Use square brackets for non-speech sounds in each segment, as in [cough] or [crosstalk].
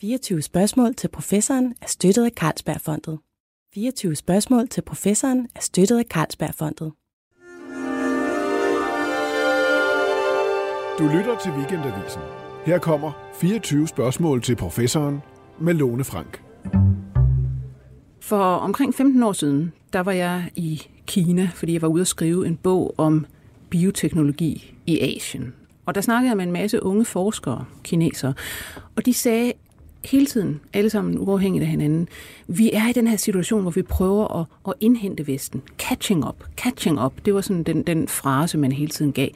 24 spørgsmål til professoren er støttet af Carlsbergfondet. 24 spørgsmål til professoren er støttet af Carlsbergfondet. Du lytter til Weekendavisen. Her kommer 24 spørgsmål til professoren med Lone Frank. For omkring 15 år siden, der var jeg i Kina, fordi jeg var ude at skrive en bog om bioteknologi i Asien. Og der snakkede jeg med en masse unge forskere, kinesere, og de sagde hele tiden, alle sammen uafhængigt af hinanden, vi er i den her situation, hvor vi prøver at, at indhente Vesten. Catching up, catching up, det var sådan den, den frase, man hele tiden gav.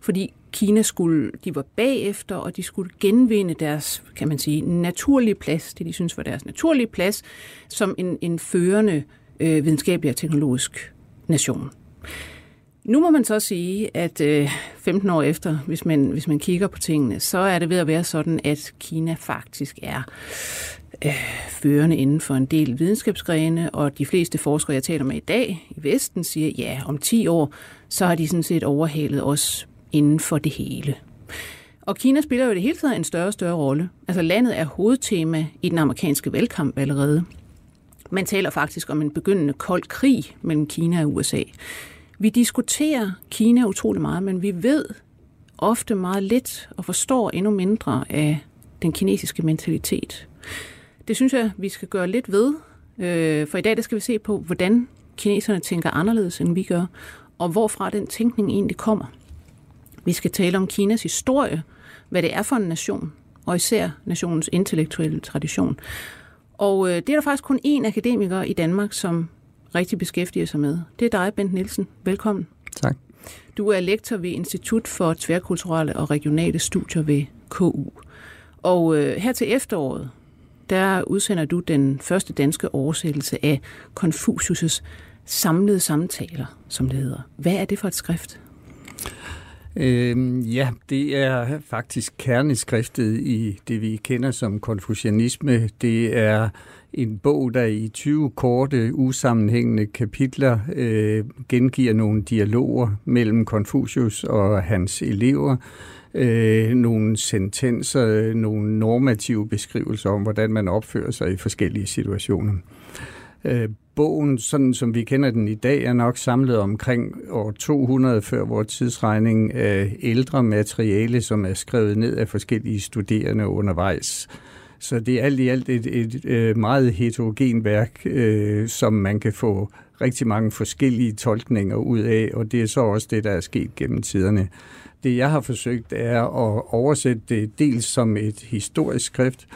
Fordi Kina skulle, de var bagefter, og de skulle genvinde deres, kan man sige, naturlige plads, det de synes var deres naturlige plads, som en, en førende øh, videnskabelig og teknologisk nation. Nu må man så sige, at øh, 15 år efter, hvis man, hvis man kigger på tingene, så er det ved at være sådan, at Kina faktisk er øh, førende inden for en del videnskabsgrene, og de fleste forskere, jeg taler med i dag i Vesten, siger, ja, om 10 år, så har de sådan set overhalet os inden for det hele. Og Kina spiller jo det hele taget en større og større rolle. Altså landet er hovedtema i den amerikanske valgkamp allerede. Man taler faktisk om en begyndende kold krig mellem Kina og USA. Vi diskuterer Kina utrolig meget, men vi ved ofte meget lidt og forstår endnu mindre af den kinesiske mentalitet. Det synes jeg, vi skal gøre lidt ved, øh, for i dag der skal vi se på, hvordan kineserne tænker anderledes, end vi gør, og hvorfra den tænkning egentlig kommer. Vi skal tale om Kinas historie, hvad det er for en nation, og især nationens intellektuelle tradition. Og øh, det er der faktisk kun én akademiker i Danmark, som rigtig beskæftiger sig med. Det er dig, Bent Nielsen. Velkommen. Tak. Du er lektor ved Institut for Tværkulturelle og Regionale Studier ved KU. Og øh, her til efteråret, der udsender du den første danske oversættelse af Confucius' samlede samtaler, som det hedder. Hvad er det for et skrift? Øh, ja, det er faktisk kerneskriftet i det, vi kender som konfucianisme. Det er en bog, der i 20 korte, usammenhængende kapitler øh, gengiver nogle dialoger mellem Konfucius og hans elever, øh, nogle sentenser, nogle normative beskrivelser om, hvordan man opfører sig i forskellige situationer. Øh, bogen, sådan som vi kender den i dag, er nok samlet omkring år 200 før vores tidsregning af ældre materiale, som er skrevet ned af forskellige studerende undervejs. Så det er alt i alt et, et, et meget heterogen værk, øh, som man kan få rigtig mange forskellige tolkninger ud af, og det er så også det, der er sket gennem tiderne. Det jeg har forsøgt er at oversætte det dels som et historisk skrift,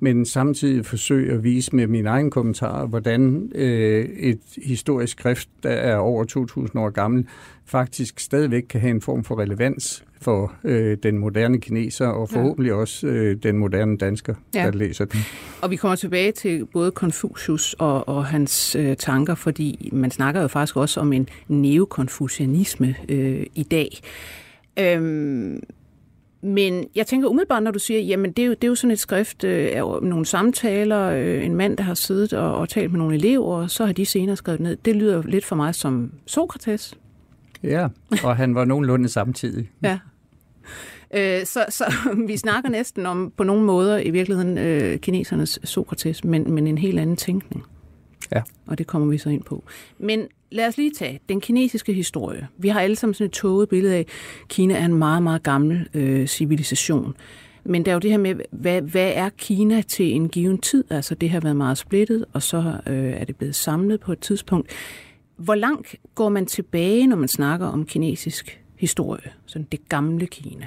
men samtidig forsøge at vise med min egen kommentar, hvordan øh, et historisk skrift, der er over 2.000 år gammel, faktisk stadigvæk kan have en form for relevans for øh, den moderne kineser, og forhåbentlig ja. også øh, den moderne dansker, ja. der læser den. Og vi kommer tilbage til både Confucius og, og hans øh, tanker, fordi man snakker jo faktisk også om en neokonfucianisme øh, i dag. Øhm, men jeg tænker umiddelbart, når du siger, jamen det er jo, det er jo sådan et skrift øh, af nogle samtaler, øh, en mand, der har siddet og, og talt med nogle elever, og så har de senere skrevet ned. Det lyder lidt for mig som Sokrates. Ja, og han var nogenlunde samtidig. ja. Øh, så, så [laughs] vi snakker næsten om på nogle måder i virkeligheden øh, kinesernes Sokrates, men, men en helt anden tænkning. Ja. Og det kommer vi så ind på. Men lad os lige tage den kinesiske historie. Vi har alle sammen sådan et tåget billede af, at Kina er en meget, meget gammel øh, civilisation. Men der er jo det her med, hvad, hvad er Kina til en given tid? Altså det har været meget splittet, og så øh, er det blevet samlet på et tidspunkt. Hvor langt går man tilbage, når man snakker om kinesisk historie? Sådan det gamle Kina.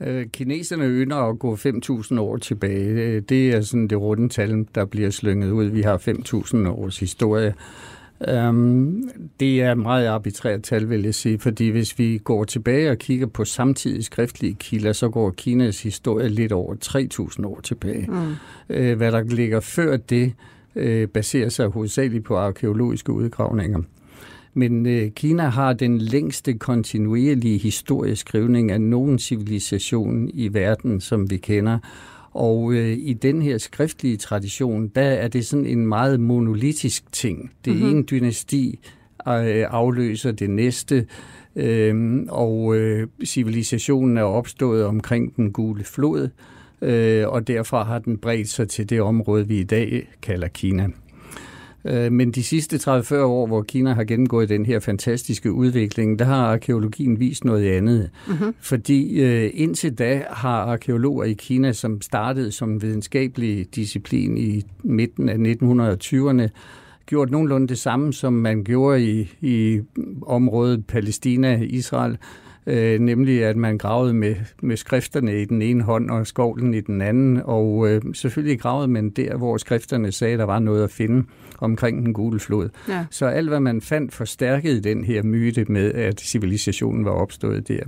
Øh, kineserne ynder at gå 5.000 år tilbage. Øh, det er sådan det runde tal, der bliver slynget ud. Vi har 5.000 års historie. Um, det er meget arbitrært tal, vil jeg sige, fordi hvis vi går tilbage og kigger på samtidige skriftlige kilder, så går Kinas historie lidt over 3.000 år tilbage. Mm. Uh, hvad der ligger før det, uh, baserer sig hovedsageligt på arkeologiske udgravninger. Men uh, Kina har den længste kontinuerlige historieskrivning af nogen civilisation i verden, som vi kender. Og øh, i den her skriftlige tradition, der er det sådan en meget monolitisk ting. Det mm-hmm. ene dynasti øh, afløser det næste, øh, og øh, civilisationen er opstået omkring den gule flod. øh, og derfor har den bredt sig til det område, vi i dag kalder Kina. Øh, men de sidste 30-40 år, hvor Kina har gennemgået den her fantastiske udvikling, der har arkeologien vist noget andet. Mm-hmm. Fordi øh, indtil da har arkeologer i Kina, som startede som videnskabelig disciplin i midten af 1920'erne, gjort nogenlunde det samme, som man gjorde i, i området Palæstina-Israel, øh, nemlig at man gravede med, med skrifterne i den ene hånd og skovlen i den anden, og øh, selvfølgelig gravede man der, hvor skrifterne sagde, at der var noget at finde omkring den gule flod. Ja. Så alt, hvad man fandt, forstærkede den her myte med, at civilisationen var opstået der.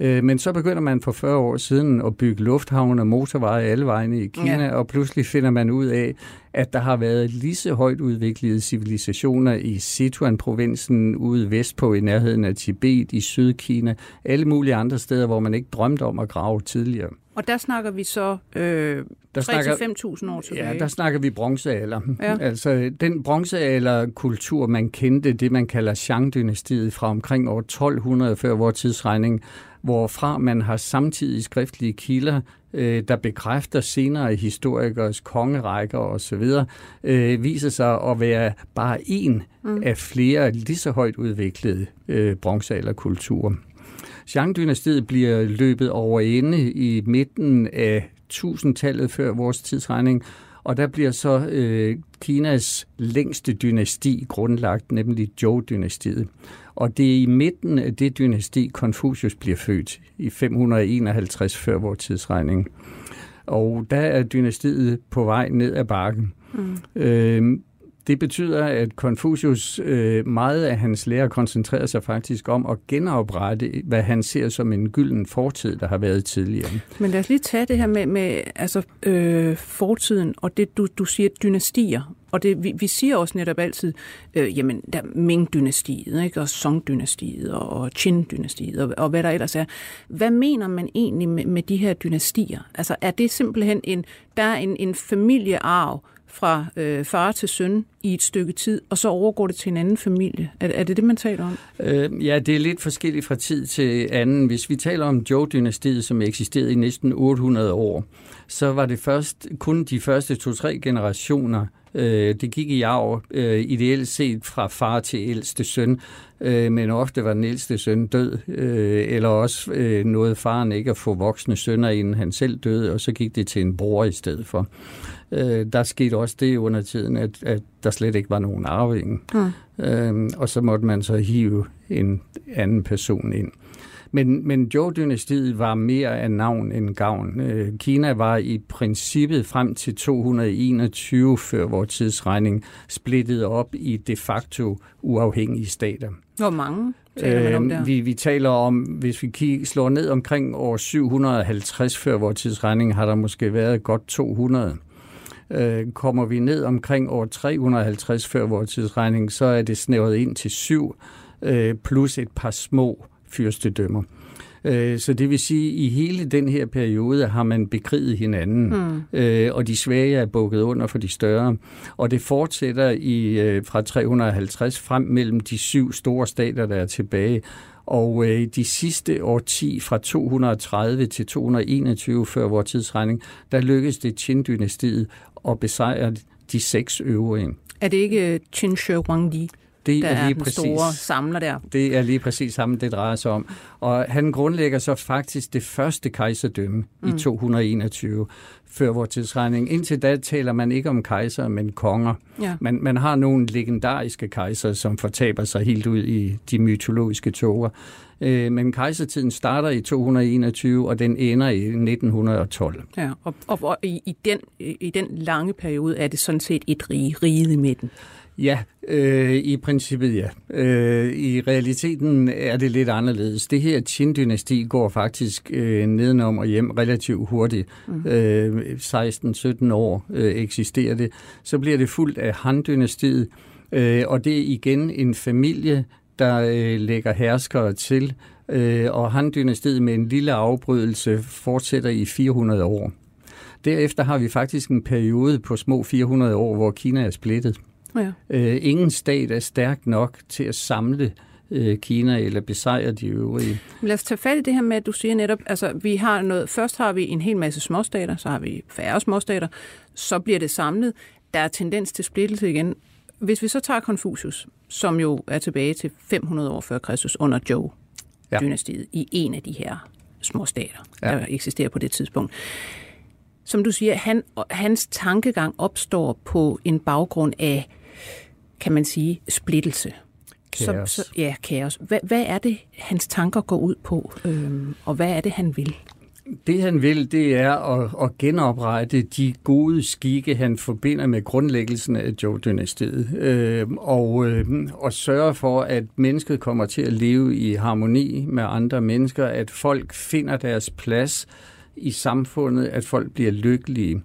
Øh, men så begynder man for 40 år siden at bygge lufthavne og motorveje alle vegne i Kina, ja. og pludselig finder man ud af, at der har været lige så højt udviklede civilisationer i Sichuan-provinsen, ude vestpå i nærheden af Tibet, i Sydkina, alle mulige andre steder, hvor man ikke drømte om at grave tidligere. Og der snakker vi så øh, 3-5.000 år tilbage. Ja, der snakker vi bronzealder. Ja. [laughs] Altså den bronzealderkultur, man kendte, det man kalder Shang-dynastiet fra omkring år 1200 før vores tidsregning, hvorfra man har samtidig skriftlige kilder, øh, der bekræfter senere historikers kongerækker osv., øh, viser sig at være bare en mm. af flere lige så højt udviklede øh, bronzealderkulturer. Shang-dynastiet bliver løbet over ende i midten af 1000-tallet før vores tidsregning, og der bliver så øh, Kinas længste dynasti grundlagt, nemlig Zhou-dynastiet. Og det er i midten af det dynasti, Konfucius bliver født i 551 før vores tidsregning. Og der er dynastiet på vej ned ad bakken. Mm. Øh, det betyder, at Confucius, øh, meget af hans lærer koncentrerer sig faktisk om at genoprette, hvad han ser som en gylden fortid, der har været tidligere. Men lad os lige tage det her med, med altså, øh, fortiden, og det du, du siger dynastier. Og det, vi, vi siger også netop altid, øh, jamen, der Ming-dynastiet, ikke? og Song-dynastiet, og Qin-dynastiet, og, og hvad der ellers er. Hvad mener man egentlig med, med de her dynastier? Altså, er det simpelthen en, der er en, en familiearv, fra øh, far til søn i et stykke tid, og så overgår det til en anden familie. Er, er det det, man taler om? Øh, ja, det er lidt forskelligt fra tid til anden. Hvis vi taler om Zhou-dynastiet, som eksisterede i næsten 800 år, så var det først kun de første to-tre generationer, øh, det gik i arv øh, ideelt set fra far til ældste søn, øh, men ofte var den ældste søn død, øh, eller også øh, nåede faren ikke at få voksne sønner, inden han selv døde, og så gik det til en bror i stedet for. Øh, der skete også det under tiden, at, at der slet ikke var nogen arving. Mm. Øh, og så måtte man så hive en anden person ind. Men, men Zhou-dynastiet var mere af navn end gavn. Øh, Kina var i princippet frem til 221 før vores tidsregning splittet op i de facto uafhængige stater. Hvor mange der? Vi, vi taler om, hvis vi kig, slår ned omkring år 750 før vores tidsregning, har der måske været godt 200. Øh, kommer vi ned omkring år 350 før vores tidsregning, så er det snævret ind til syv, øh, plus et par små fyrstedømmer. Øh, så det vil sige, at i hele den her periode har man bekriget hinanden, mm. øh, og de svage er bukket under for de større. Og det fortsætter i øh, fra 350 frem mellem de syv store stater, der er tilbage. Og øh, de sidste årti, fra 230 til 221 før vores tidsregning, der lykkedes det Qin-dynastiet at besejre de seks øvrige. Er det ikke øh, Qin Shi Huangdi? Det der er, lige er præcis, store samler der. Det er lige præcis ham, det drejer sig om. Og han grundlægger så faktisk det første kejserdømme mm. i 221 før vores tidsregning. Indtil da taler man ikke om kejser, men konger. Ja. Man, man har nogle legendariske kejser, som fortaber sig helt ud i de mytologiske toger. Øh, men kejsertiden starter i 221, og den ender i 1912. Ja, og, og, og i, i, den, i den lange periode er det sådan set et rige, riget i midten. Ja, øh, i princippet ja. Øh, I realiteten er det lidt anderledes. Det her Qin-dynasti går faktisk øh, nedenom og hjem relativt hurtigt. Mm. Øh, 16-17 år øh, eksisterer det. Så bliver det fuldt af Han-dynastiet, øh, og det er igen en familie, der øh, lægger herskere til, øh, og Han-dynastiet med en lille afbrydelse fortsætter i 400 år. Derefter har vi faktisk en periode på små 400 år, hvor Kina er splittet. Ja. Øh, ingen stat er stærk nok til at samle øh, Kina eller besejre de øvrige. Lad os tage fat i det her med, at du siger netop, altså vi har noget, først har vi en hel masse småstater, så har vi færre småstater, så bliver det samlet. Der er tendens til splittelse igen. Hvis vi så tager Confucius, som jo er tilbage til 500 år før Kristus under Zhou-dynastiet, ja. i en af de her små stater, ja. der eksisterer på det tidspunkt. Som du siger, han, hans tankegang opstår på en baggrund af, kan man sige, splittelse. Kaos. Så, så, ja, kaos. Hvad, hvad er det, hans tanker går ud på, øhm, og hvad er det, han vil? Det han vil, det er at, at genoprette de gode skikke, han forbinder med grundlæggelsen af Zhou-dynastiet, øh, og, øh, og sørge for, at mennesket kommer til at leve i harmoni med andre mennesker, at folk finder deres plads i samfundet, at folk bliver lykkelige.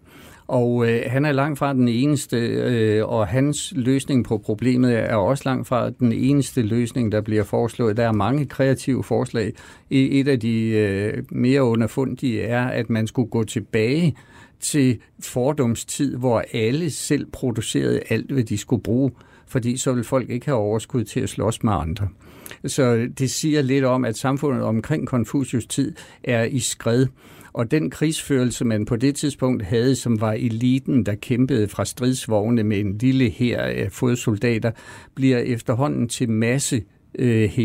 Og øh, han er langt fra den eneste, øh, og hans løsning på problemet er også langt fra den eneste løsning, der bliver foreslået. Der er mange kreative forslag. E, et af de øh, mere underfundige er, at man skulle gå tilbage til fordomstid, hvor alle selv producerede alt, hvad de skulle bruge, fordi så vil folk ikke have overskud til at slås med andre. Så det siger lidt om, at samfundet omkring Konfucius tid er i skred. Og den krigsførelse, man på det tidspunkt havde, som var eliten, der kæmpede fra stridsvogne med en lille her af fodsoldater, bliver efterhånden til masse øh,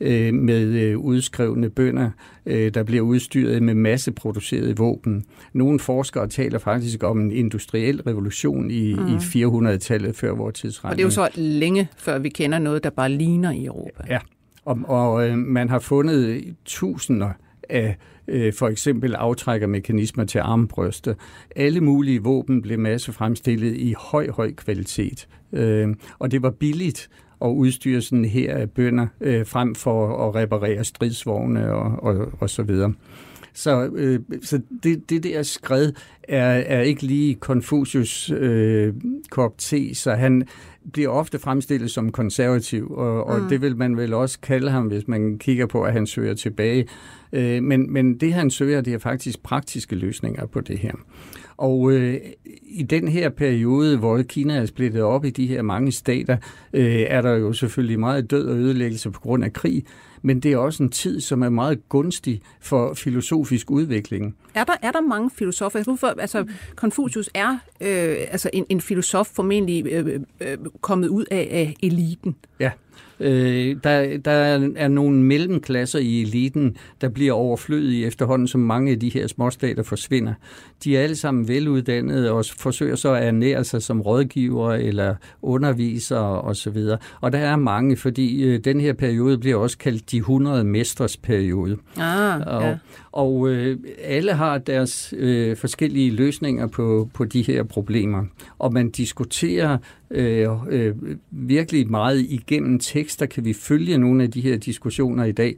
øh, med øh, udskrevne bønder, øh, der bliver udstyret med masseproducerede våben. Nogle forskere taler faktisk om en industriel revolution i, mm. i 400-tallet før vores tidsregning. Og det er jo så længe før vi kender noget, der bare ligner i Europa. Ja, og, og øh, man har fundet tusinder af øh, for eksempel aftrækkermekanismer til armbryster. Alle mulige våben blev massefremstillet i høj, høj kvalitet. Øh, og det var billigt at udstyre sådan her bønder øh, frem for at reparere stridsvogne og, og, og så videre. Så, øh, så det, det der skred er, er ikke lige Confucius øh, kop te, så han bliver ofte fremstillet som konservativ, og, og mm. det vil man vel også kalde ham, hvis man kigger på, at han søger tilbage. Øh, men, men det han søger, det er faktisk praktiske løsninger på det her. Og øh, i den her periode, hvor Kina er splittet op i de her mange stater, øh, er der jo selvfølgelig meget død og ødelæggelse på grund af krig, men det er også en tid, som er meget gunstig for filosofisk udvikling. Er der, er der mange filosofer? Hvorfor, altså, Confucius er øh, altså en, en filosof formentlig øh, øh, kommet ud af, af eliten. Ja. Øh, der, der er nogle mellemklasser i eliten, der bliver overflødige efterhånden, som mange af de her småstater forsvinder. De er alle sammen veluddannede og forsøger så at ernære sig som rådgiver eller undervisere osv. Og der er mange, fordi øh, den her periode bliver også kaldt de 100 mestres periode. Ah, og, ja. Og øh, alle har deres øh, forskellige løsninger på, på de her problemer. Og man diskuterer øh, øh, virkelig meget igennem tekster, kan vi følge nogle af de her diskussioner i dag.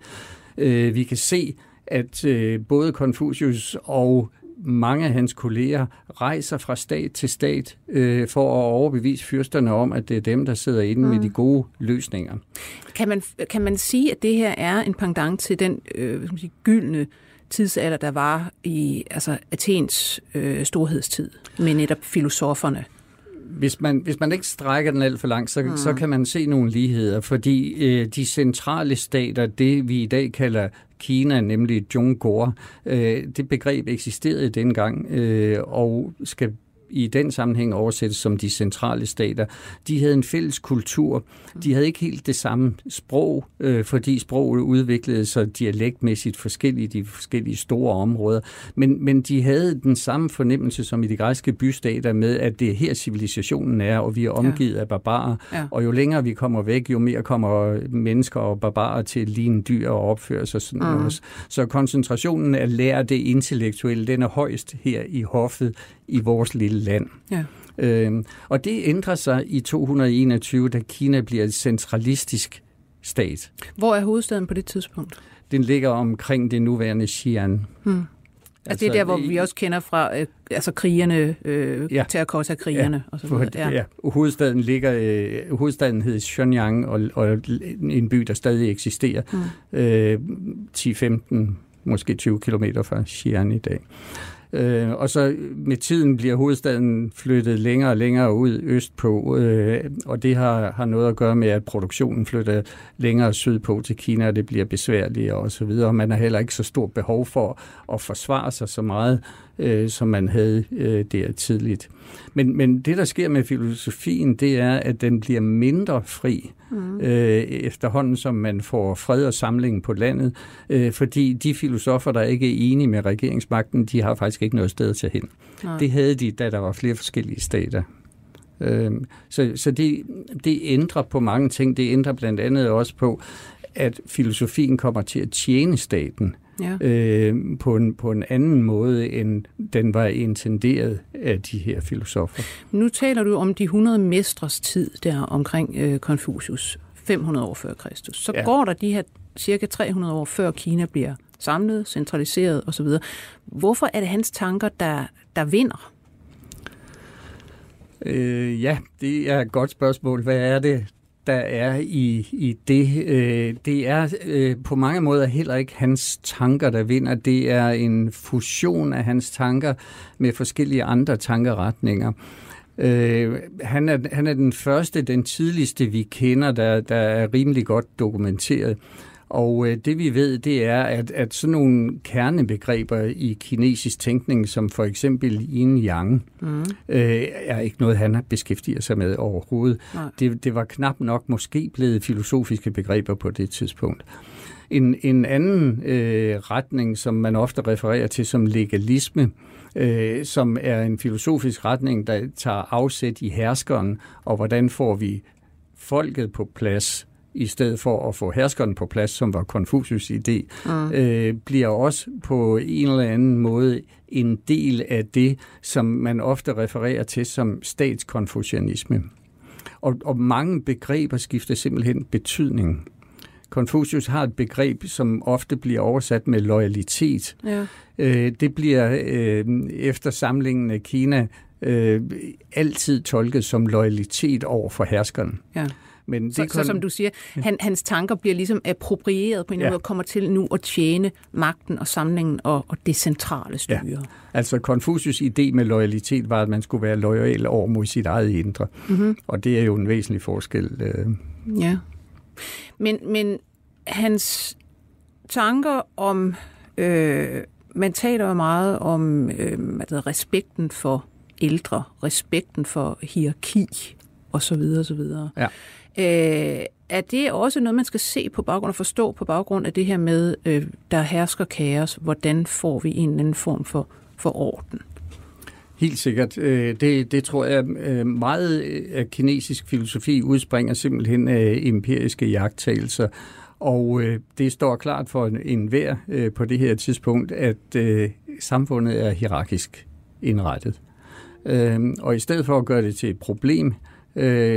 Øh, vi kan se, at øh, både Confucius og mange af hans kolleger rejser fra stat til stat øh, for at overbevise fyrsterne om, at det er dem, der sidder inde mm. med de gode løsninger. Kan man, kan man sige, at det her er en pendant til den øh, gyldne tidsalder, der var i altså, Athens øh, storhedstid, med netop filosoferne? hvis man, hvis man ikke strækker den alt for langt, så, mm. så kan man se nogle ligheder, fordi øh, de centrale stater, det vi i dag kalder Kina, nemlig Zhongguo, øh, det begreb eksisterede dengang øh, og skal i den sammenhæng oversættes som de centrale stater. De havde en fælles kultur. De havde ikke helt det samme sprog, øh, fordi sproget udviklede sig dialektmæssigt forskelligt i de forskellige store områder. Men, men de havde den samme fornemmelse som i de græske bystater med, at det er her civilisationen er, og vi er omgivet ja. af barbarer. Ja. Og jo længere vi kommer væk, jo mere kommer mennesker og barbarer til at ligne dyr og opføre sig sådan mm. også. Så koncentrationen af lære det intellektuelle, den er højst her i hoffet i vores lille land. Ja. Øhm, og det ændrer sig i 221, da Kina bliver et centralistisk stat. Hvor er hovedstaden på det tidspunkt? Den ligger omkring det nuværende Xi'an. Hmm. Altså, det er der, hvor vi også kender fra øh, altså krigerne, øh, ja. terracotta-krigerne ja, videre. Ja. ja. Hovedstaden ligger, øh, hovedstaden hedder Shenyang, og, og en by, der stadig eksisterer. Mm. Øh, 10-15, måske 20 kilometer fra Xi'an i dag. Øh, og så med tiden bliver hovedstaden flyttet længere og længere ud østpå, øh, og det har, har noget at gøre med, at produktionen flytter længere sydpå til Kina, og det bliver besværligere og så videre. Man har heller ikke så stort behov for at forsvare sig så meget, øh, som man havde øh, der tidligt. Men, men det, der sker med filosofien, det er, at den bliver mindre fri mm. øh, efterhånden, som man får fred og samling på landet, øh, fordi de filosofer, der ikke er enige med regeringsmagten, de har faktisk ikke noget sted til hen. Nej. Det havde de, da der var flere forskellige stater. Øh, så så det, det ændrer på mange ting. Det ændrer blandt andet også på, at filosofien kommer til at tjene staten ja. øh, på, en, på en anden måde, end den var intenderet af de her filosofer. Nu taler du om de 100 mestres tid der omkring øh, Confucius, 500 år før Kristus. Så ja. går der de her cirka 300 år før Kina bliver samlet, centraliseret osv. Hvorfor er det hans tanker, der, der vinder? Øh, ja, det er et godt spørgsmål. Hvad er det, der er i, i det. Øh, det er øh, på mange måder heller ikke hans tanker, der vinder. Det er en fusion af hans tanker med forskellige andre tankeretninger. Øh, han, er, han er den første, den tidligste, vi kender, der, der er rimelig godt dokumenteret. Og øh, det vi ved, det er, at, at sådan nogle kernebegreber i kinesisk tænkning, som for eksempel yin-yang, mm. øh, er ikke noget, han har beskæftiget sig med overhovedet. Det, det var knap nok måske blevet filosofiske begreber på det tidspunkt. En, en anden øh, retning, som man ofte refererer til som legalisme, øh, som er en filosofisk retning, der tager afsæt i herskeren, og hvordan får vi folket på plads i stedet for at få herskeren på plads, som var Konfucius' idé, mm. øh, bliver også på en eller anden måde en del af det, som man ofte refererer til som statskonfucianisme. Og, og mange begreber skifter simpelthen betydning. Konfucius har et begreb, som ofte bliver oversat med loyalitet. Ja. Øh, det bliver øh, efter samlingen af Kina øh, altid tolket som loyalitet over for herskeren. Ja. Men det så, kun... så som du siger, han, hans tanker bliver ligesom approprieret på en ja. måde og kommer til nu at tjene magten og samlingen og, og det centrale styre. Ja. Altså Confucius idé med loyalitet var, at man skulle være loyal over mod sit eget indre. Mm-hmm. Og det er jo en væsentlig forskel. Øh. Ja. Men, men hans tanker om... Øh, man taler jo meget om øh, det, respekten for ældre, respekten for hierarki og så videre, og så videre. Ja. Øh, er det også noget, man skal se på baggrund og forstå på baggrund af det her med, øh, der hersker kaos? Hvordan får vi en eller anden form for, for orden? Helt sikkert. Øh, det, det tror jeg øh, meget af kinesisk filosofi udspringer simpelthen af empiriske jagttagelser. Og øh, det står klart for en, en hver på det her tidspunkt, at samfundet er hierarkisk indrettet. Og i stedet for at gøre det til et problem, øh,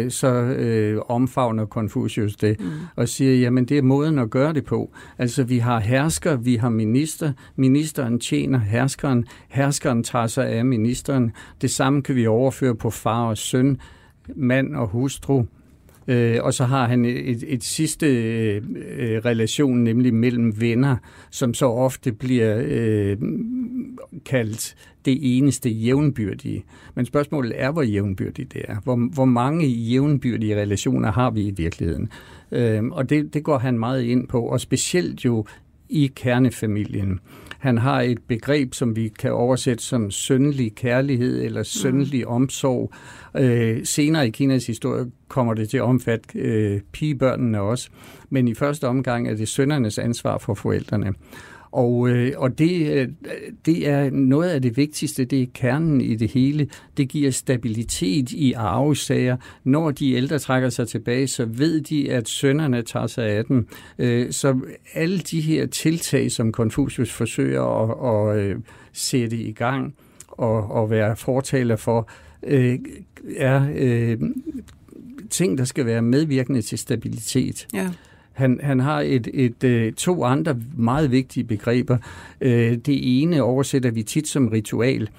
så øh, omfavner Confucius det mm. og siger, jamen det er måden at gøre det på. Altså vi har hersker, vi har minister, ministeren tjener herskeren, herskeren tager sig af ministeren. Det samme kan vi overføre på far og søn, mand og hustru. Øh, og så har han et, et sidste øh, øh, relation, nemlig mellem venner, som så ofte bliver øh, kaldt det eneste jævnbyrdige. Men spørgsmålet er, hvor jævnbyrdigt det er. Hvor, hvor mange jævnbyrdige relationer har vi i virkeligheden? Øh, og det, det går han meget ind på, og specielt jo i kernefamilien. Han har et begreb, som vi kan oversætte som søndelig kærlighed eller søndelig mm. omsorg. Øh, senere i Kinas historie kommer det til at omfatte øh, pigebørnene også, men i første omgang er det søndernes ansvar for forældrene. Og, øh, og det, øh, det er noget af det vigtigste, det er kernen i det hele. Det giver stabilitet i arvesager. Når de ældre trækker sig tilbage, så ved de, at sønnerne tager sig af dem. Øh, så alle de her tiltag, som Confucius forsøger at, at, at sætte i gang og, og være fortaler for, øh, er ting, der skal være medvirkende til stabilitet. Ja. Han, han har et, et, et, to andre meget vigtige begreber. Øh, det ene oversætter vi tit som ritual,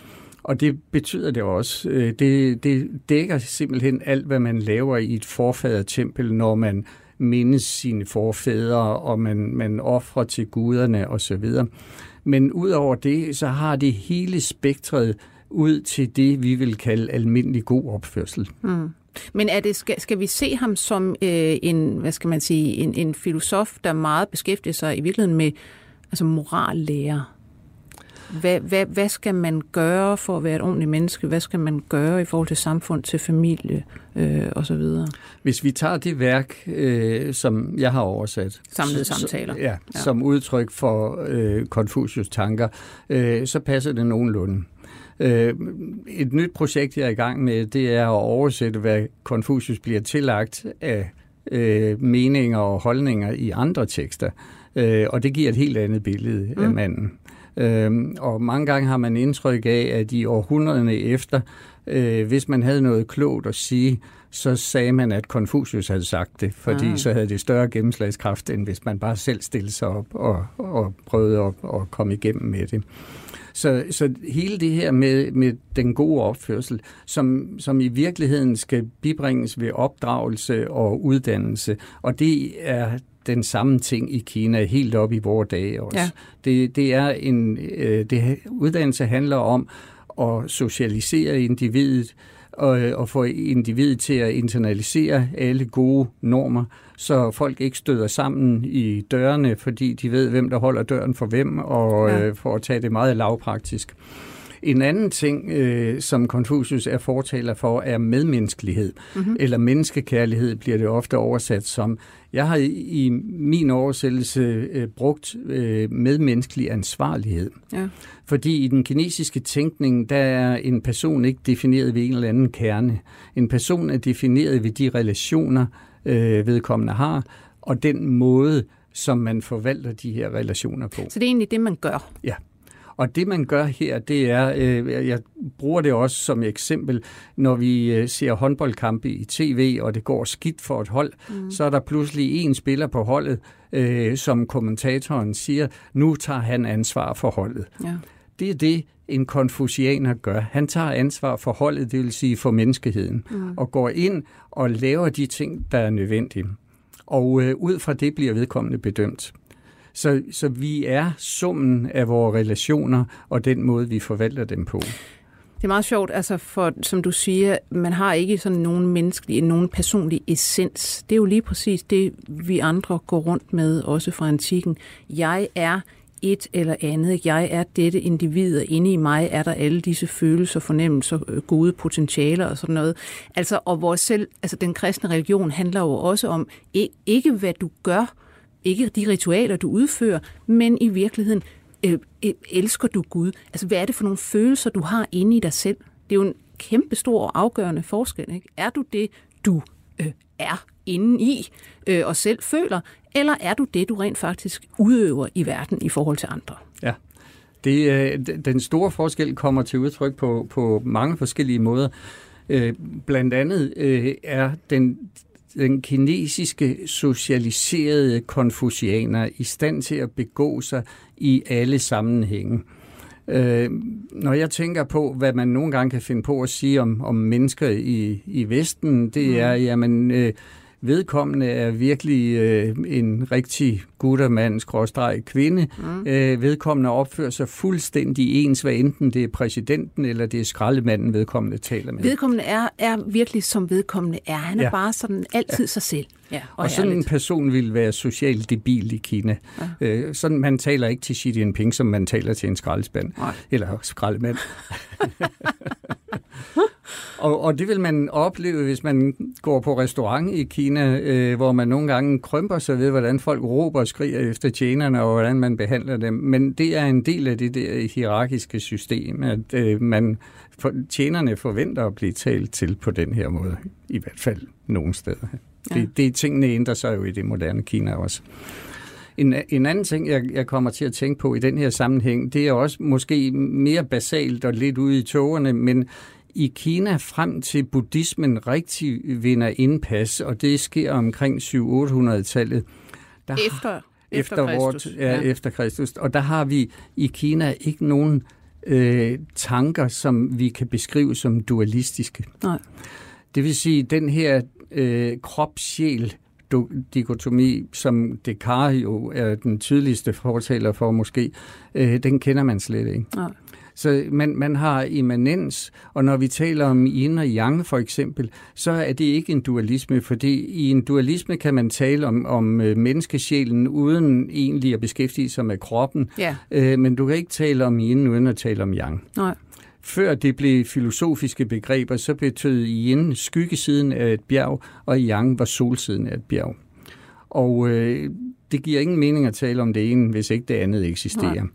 og det betyder det også. Øh, det, det dækker simpelthen alt, hvad man laver i et forfadertempel, når man mindes sine forfædre, og man, man offrer til guderne osv. Men udover det, så har det hele spektret ud til det, vi vil kalde almindelig god opførsel. Mm. Men er det, skal, skal vi se ham som øh, en, hvad skal man sige, en, en filosof, der meget beskæftiger sig i virkeligheden med altså morallærer? Hvad, hvad, hvad skal man gøre for at være et ordentligt menneske? Hvad skal man gøre i forhold til samfund, til familie øh, osv.? Hvis vi tager det værk, øh, som jeg har oversat... Samlede samtaler. Så, ja, ja, som udtryk for øh, Confucius tanker, øh, så passer det nogenlunde. Øh, et nyt projekt, jeg er i gang med, det er at oversætte, hvad Confucius bliver tillagt af øh, meninger og holdninger i andre tekster. Øh, og det giver et helt andet billede mm. af manden. Øhm, og mange gange har man indtryk af, at i århundrederne efter, øh, hvis man havde noget klogt at sige, så sagde man, at Confucius havde sagt det, fordi ah. så havde det større gennemslagskraft, end hvis man bare selv stillede sig op og, og prøvede at, at komme igennem med det. Så, så hele det her med, med den gode opførsel, som, som i virkeligheden skal bibringes ved opdragelse og uddannelse, og det er den samme ting i Kina helt op i vores dage også. Ja. Det, det er en øh, det, uddannelse handler om at socialisere individet og, og få individet til at internalisere alle gode normer, så folk ikke støder sammen i dørene, fordi de ved, hvem der holder døren for hvem, og ja. øh, for at tage det meget lavpraktisk. En anden ting, øh, som Confucius er fortaler for, er medmenneskelighed, mm-hmm. eller menneskekærlighed bliver det ofte oversat som. Jeg har i, min oversættelse øh, brugt øh, medmenneskelig ansvarlighed. Ja. Fordi i den kinesiske tænkning, der er en person ikke defineret ved en eller anden kerne. En person er defineret ved de relationer, øh, vedkommende har, og den måde, som man forvalter de her relationer på. Så det er egentlig det, man gør? Ja. Og det man gør her, det er, øh, jeg bruger det også som eksempel, når vi øh, ser håndboldkampe i tv, og det går skidt for et hold, mm. så er der pludselig en spiller på holdet, øh, som kommentatoren siger, nu tager han ansvar for holdet. Ja. Det er det, en konfucianer gør. Han tager ansvar for holdet, det vil sige for menneskeheden, mm. og går ind og laver de ting, der er nødvendige. Og øh, ud fra det bliver vedkommende bedømt. Så, så vi er summen af vores relationer og den måde, vi forvalter dem på. Det er meget sjovt, altså for, som du siger, man har ikke sådan nogen menneskelig, nogen personlig essens. Det er jo lige præcis det, vi andre går rundt med, også fra antikken. Jeg er et eller andet. Jeg er dette individ, og inde i mig er der alle disse følelser, fornemmelser, øh, gode potentialer og sådan noget. Altså, og vores selv, altså den kristne religion handler jo også om ikke hvad du gør, ikke de ritualer, du udfører, men i virkeligheden, øh, øh, elsker du Gud? Altså, hvad er det for nogle følelser, du har inde i dig selv? Det er jo en kæmpe stor og afgørende forskel. Ikke? Er du det, du øh, er inde i øh, og selv føler, eller er du det, du rent faktisk udøver i verden i forhold til andre? Ja. Det, øh, den store forskel kommer til udtryk på, på mange forskellige måder. Øh, blandt andet øh, er den den kinesiske socialiserede konfucianer i stand til at begå sig i alle sammenhænge. Øh, når jeg tænker på, hvad man nogle gange kan finde på at sige om, om mennesker i, i Vesten, det mm. er, jamen, øh, vedkommende er virkelig øh, en rigtig guttermand, skråstreg kvinde. Mm. Øh, vedkommende opfører sig fuldstændig ens, hvad enten det er præsidenten eller det er skraldemanden, vedkommende taler med. Vedkommende er, er virkelig som vedkommende er. Han er ja. bare sådan altid ja. sig selv. Ja, og, og sådan en person vil være socialt debil i Kina. Ja. Øh, sådan man taler ikke til Xi Jinping, som man taler til en skraldespand. Nej. Eller skraldemand. [laughs] og, og det vil man opleve, hvis man går på restaurant i Kina, øh, hvor man nogle gange krymper sig ved, hvordan folk råber og skriger efter tjenerne, og hvordan man behandler dem. Men det er en del af det der hierarkiske system, at øh, man tjenerne forventer at blive talt til på den her måde, i hvert fald nogle steder. Ja. Det, det tingene ændrer sig jo i det moderne Kina også. En, en anden ting, jeg, jeg kommer til at tænke på i den her sammenhæng, det er også måske mere basalt og lidt ude i togerne, men i Kina frem til buddhismen rigtig vinder indpas, og det sker omkring 700-800-tallet. Der efter, efter, efter Kristus. Vort, ja, ja. efter Kristus. Og der har vi i Kina ikke nogen øh, tanker, som vi kan beskrive som dualistiske. Nej. Det vil sige, den her øh, krop-sjæl dikotomi, som Descartes jo er den tydeligste fortaler for måske, øh, den kender man slet ikke. Nej. Så man, man har immanens, og når vi taler om yin og yang for eksempel, så er det ikke en dualisme, fordi i en dualisme kan man tale om, om øh, menneskesjælen uden egentlig at beskæftige sig med kroppen, ja. øh, men du kan ikke tale om yin uden at tale om yang. Nej. Før det blev filosofiske begreber, så betød yin skyggesiden af et bjerg, og yang var solsiden af et bjerg. Og øh, det giver ingen mening at tale om det ene, hvis ikke det andet eksisterer. Nej.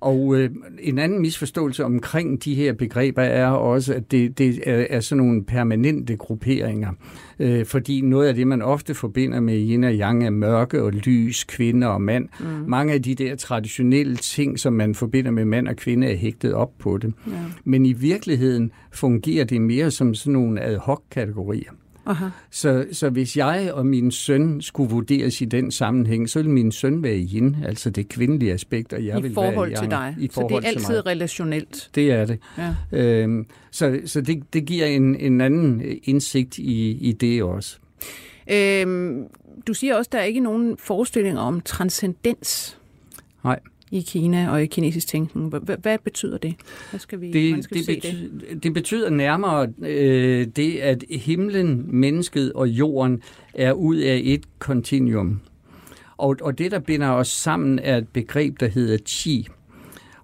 Og øh, en anden misforståelse omkring de her begreber er også, at det, det er, er sådan nogle permanente grupperinger. Øh, fordi noget af det, man ofte forbinder med yin og yang, er mørke og lys, kvinde og mand. Mm. Mange af de der traditionelle ting, som man forbinder med mand og kvinde, er hægtet op på det. Ja. Men i virkeligheden fungerer det mere som sådan nogle ad hoc-kategorier. Aha. Så, så hvis jeg og min søn skulle vurderes i den sammenhæng, så vil min søn være yin, altså det kvindelige aspekt, og jeg I vil forhold være til dig. I forhold så det er altid mig. relationelt. Det er det. Ja. Øhm, så så det, det giver en, en anden indsigt i, i det også. Øhm, du siger også, at der er ikke nogen forestillinger om transcendens. Nej i Kina og i kinesisk tænkning. Hvad, betyder det? Hvad skal vi, det, skal det, se betyder, det? det betyder nærmere øh, det, at himlen, mennesket og jorden er ud af et kontinuum. Og, og det, der binder os sammen, er et begreb, der hedder qi.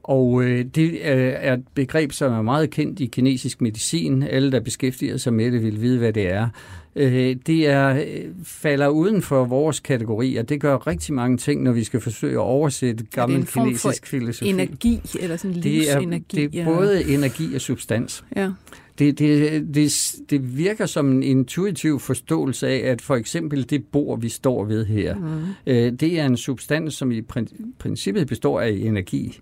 Og øh, det er et begreb, som er meget kendt i kinesisk medicin. Alle, der beskæftiger sig med det, vil vide, hvad det er. Øh, det er, øh, falder uden for vores kategori, og det gør rigtig mange ting, når vi skal forsøge at oversætte gammel kinesisk filosofi. energi, eller sådan livsenergi? Det er, det er både ja. energi og substans. Ja. Det, det, det, det virker som en intuitiv forståelse af, at for eksempel det bord, vi står ved her, mm. øh, det er en substans, som i princippet består af energi.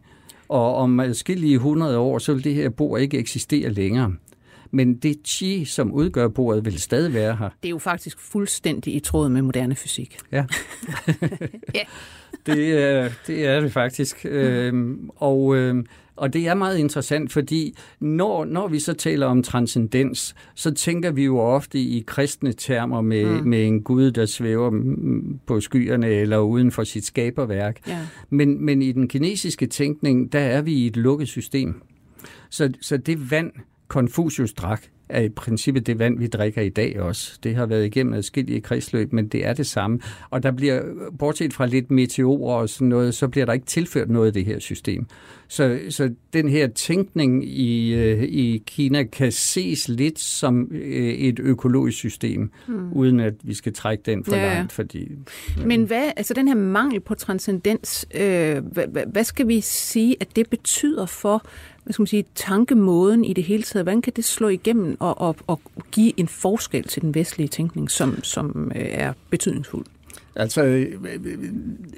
Og om adskillige hundrede år, så vil det her bord ikke eksistere længere men det chi, som udgør bordet, vil stadig være her. Det er jo faktisk fuldstændig i tråd med moderne fysik. Ja. [laughs] ja. det, er, det er det faktisk. Øhm, og, øhm, og det er meget interessant, fordi når, når vi så taler om transcendens, så tænker vi jo ofte i kristne termer med, mm. med en Gud, der svæver på skyerne eller uden for sit skaberværk. Ja. Men, men i den kinesiske tænkning, der er vi i et lukket system. Så, så det vand, Confucius drak, er i princippet det vand, vi drikker i dag også. Det har været igennem adskillige kredsløb, men det er det samme. Og der bliver, bortset fra lidt meteorer og sådan noget, så bliver der ikke tilført noget af det her system. Så, så den her tænkning i, øh, i Kina kan ses lidt som øh, et økologisk system, hmm. uden at vi skal trække den for ja. langt. Fordi, øh. Men hvad, altså den her mangel på transcendens, øh, hvad, hvad skal vi sige, at det betyder for hvad skal man sige, tankemåden i det hele taget? Hvordan kan det slå igennem og, og, og give en forskel til den vestlige tænkning, som, som øh, er betydningsfuld? Altså, øh, øh,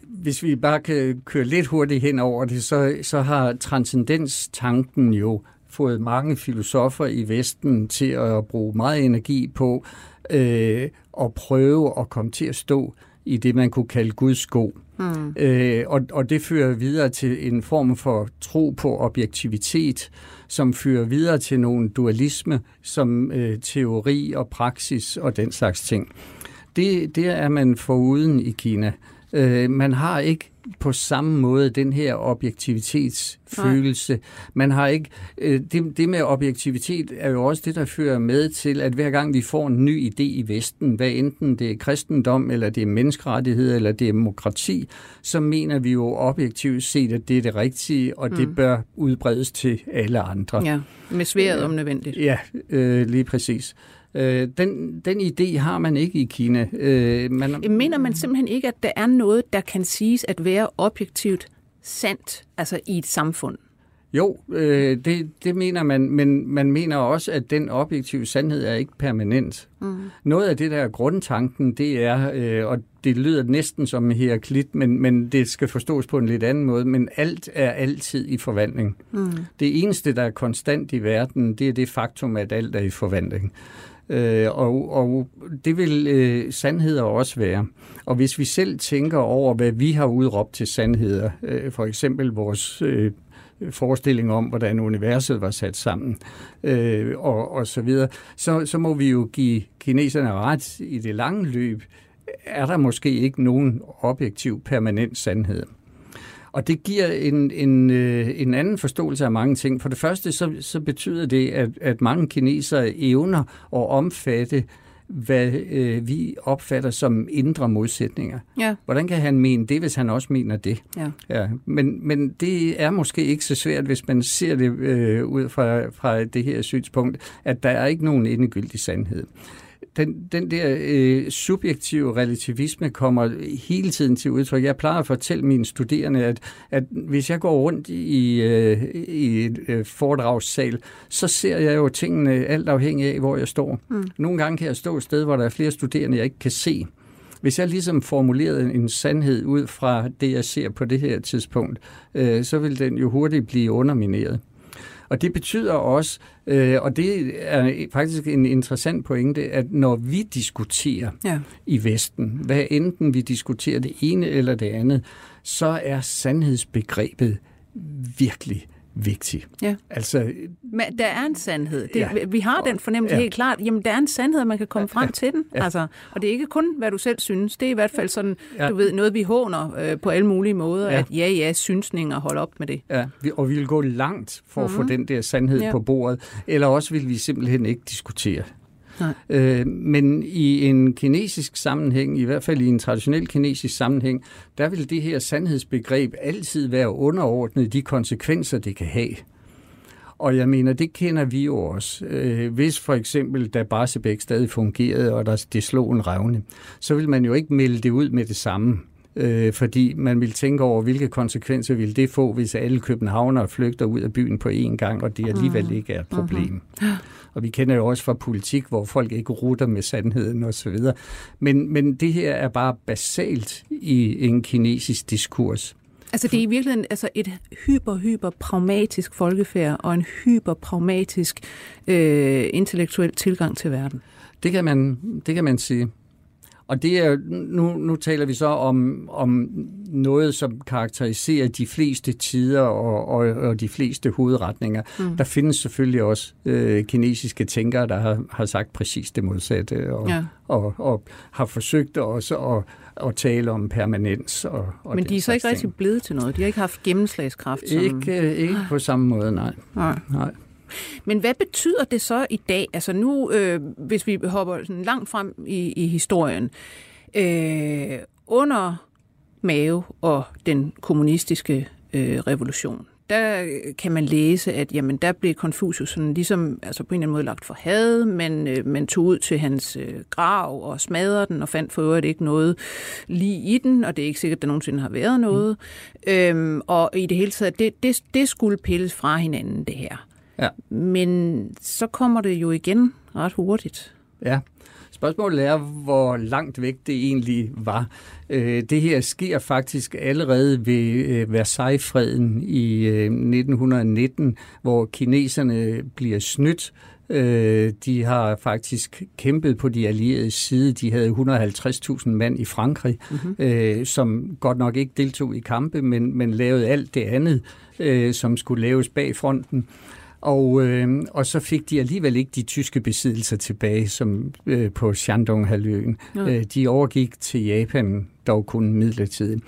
hvis vi bare kan køre lidt hurtigt hen over det, så, så har transcendenstanken jo fået mange filosofer i Vesten til at bruge meget energi på øh, at prøve at komme til at stå i det, man kunne kalde Guds sko. Mm. Øh, og, og det fører videre til en form for tro på objektivitet, som fører videre til nogle dualisme, som øh, teori og praksis og den slags ting. Det, det er man foruden i Kina. Øh, man har ikke på samme måde den her objektivitetsfølelse. Nej. Man har ikke øh, det, det med objektivitet er jo også det der fører med til at hver gang vi får en ny idé i Vesten, hvad enten det er kristendom eller det er menneskerettighed eller det er demokrati, så mener vi jo objektivt set at det er det rigtige og mm. det bør udbredes til alle andre. Ja, med sværet om nødvendigt. Ja, øh, lige præcis. Øh, den, den idé har man ikke i Kina. Øh, man, Mener man simpelthen ikke, at der er noget, der kan siges at være objektivt sandt altså i et samfund? Jo, øh, det, det mener man, men man mener også, at den objektive sandhed er ikke permanent. Mm. Noget af det der grundtanken, det er, øh, og det lyder næsten som Heraklit, men, men det skal forstås på en lidt anden måde, men alt er altid i forvandling. Mm. Det eneste, der er konstant i verden, det er det faktum, at alt er i forvandling. Øh, og, og det vil øh, sandheder også være. Og hvis vi selv tænker over, hvad vi har udråbt til sandheder, øh, for eksempel vores øh, forestilling om, hvordan universet var sat sammen, øh, og, og så videre, så, så må vi jo give kineserne ret i det lange løb, er der måske ikke nogen objektiv permanent sandhed. Og det giver en, en, øh, en anden forståelse af mange ting. For det første, så, så betyder det, at, at mange kinesere evner at omfatte hvad øh, vi opfatter som indre modsætninger. Ja. Hvordan kan han mene det, hvis han også mener det? Ja. Ja, men, men det er måske ikke så svært, hvis man ser det øh, ud fra, fra det her synspunkt, at der er ikke nogen endegyldig sandhed den, den der øh, subjektive relativisme kommer hele tiden til udtryk. Jeg plejer at fortælle mine studerende, at, at hvis jeg går rundt i, øh, i et øh, foredragssal, så ser jeg jo tingene alt afhængig af, hvor jeg står. Mm. Nogle gange kan jeg stå et sted, hvor der er flere studerende, jeg ikke kan se. Hvis jeg ligesom formulerede en sandhed ud fra det, jeg ser på det her tidspunkt, øh, så vil den jo hurtigt blive undermineret. Og det betyder også, øh, og det er faktisk en interessant pointe, at når vi diskuterer ja. i Vesten, hvad enten vi diskuterer det ene eller det andet, så er sandhedsbegrebet virkelig vigtig. Ja. Altså, Men der er en sandhed. Det, ja. Vi har den fornemmelse ja. helt klart. Jamen, der er en sandhed, man kan komme frem ja. til den. Ja. Altså, og det er ikke kun, hvad du selv synes. Det er i hvert fald sådan, ja. du ved, noget vi håner øh, på alle mulige måder. Ja. At ja, ja, synsninger, hold op med det. Ja, og vi vil gå langt for mm-hmm. at få mhm. den der sandhed ja. på bordet. Eller også vil vi simpelthen ikke diskutere Nej. Øh, men i en kinesisk sammenhæng, i hvert fald i en traditionel kinesisk sammenhæng, der vil det her sandhedsbegreb altid være underordnet de konsekvenser, det kan have. Og jeg mener, det kender vi jo også. Øh, hvis for eksempel, da Barsebæk stadig fungerede, og der, det slog en revne, så vil man jo ikke melde det ud med det samme øh, fordi man vil tænke over, hvilke konsekvenser vil det få, hvis alle københavnere flygter ud af byen på én gang, og det alligevel mm. ikke er et problem. Mm-hmm. Og vi kender jo også fra politik, hvor folk ikke rutter med sandheden osv. Men, men det her er bare basalt i en kinesisk diskurs. Altså det er i virkeligheden altså et hyper, hyper pragmatisk folkefærd og en hyper pragmatisk øh, intellektuel tilgang til verden. Det kan man, det kan man sige. Og det er, nu, nu taler vi så om, om noget, som karakteriserer de fleste tider og, og, og de fleste hovedretninger. Mm. Der findes selvfølgelig også øh, kinesiske tænkere, der har, har sagt præcis det modsatte, og, ja. og, og har forsøgt også at, at tale om permanens. Og, og Men de er så ikke ting. rigtig blevet til noget? De har ikke haft gennemslagskraft? Som... Ikke, øh, ikke på samme måde, nej. nej. nej. Men hvad betyder det så i dag? Altså nu, øh, hvis vi hopper sådan langt frem i, i historien, øh, under Mao og den kommunistiske øh, revolution, der kan man læse, at jamen, der blev Konfucius sådan ligesom, altså på en eller anden måde lagt for had, men øh, man tog ud til hans øh, grav og smadrede den, og fandt for øvrigt ikke noget lige i den, og det er ikke sikkert, at der nogensinde har været noget. Mm. Øhm, og i det hele taget, det, det, det skulle pilles fra hinanden, det her. Ja. Men så kommer det jo igen ret hurtigt. Ja. Spørgsmålet er, hvor langt væk det egentlig var. Øh, det her sker faktisk allerede ved øh, Versailles-freden i 1919, øh, hvor kineserne bliver snydt. De har faktisk kæmpet på de allierede side. De havde 150.000 mand i Frankrig, mm-hmm. som godt nok ikke deltog i kampe, men, men lavede alt det andet, som skulle laves bag fronten. Og, øh, og så fik de alligevel ikke de tyske besiddelser tilbage, som øh, på Shandong-halvøen. Ja. Øh, de overgik til Japan, dog kun midlertidigt.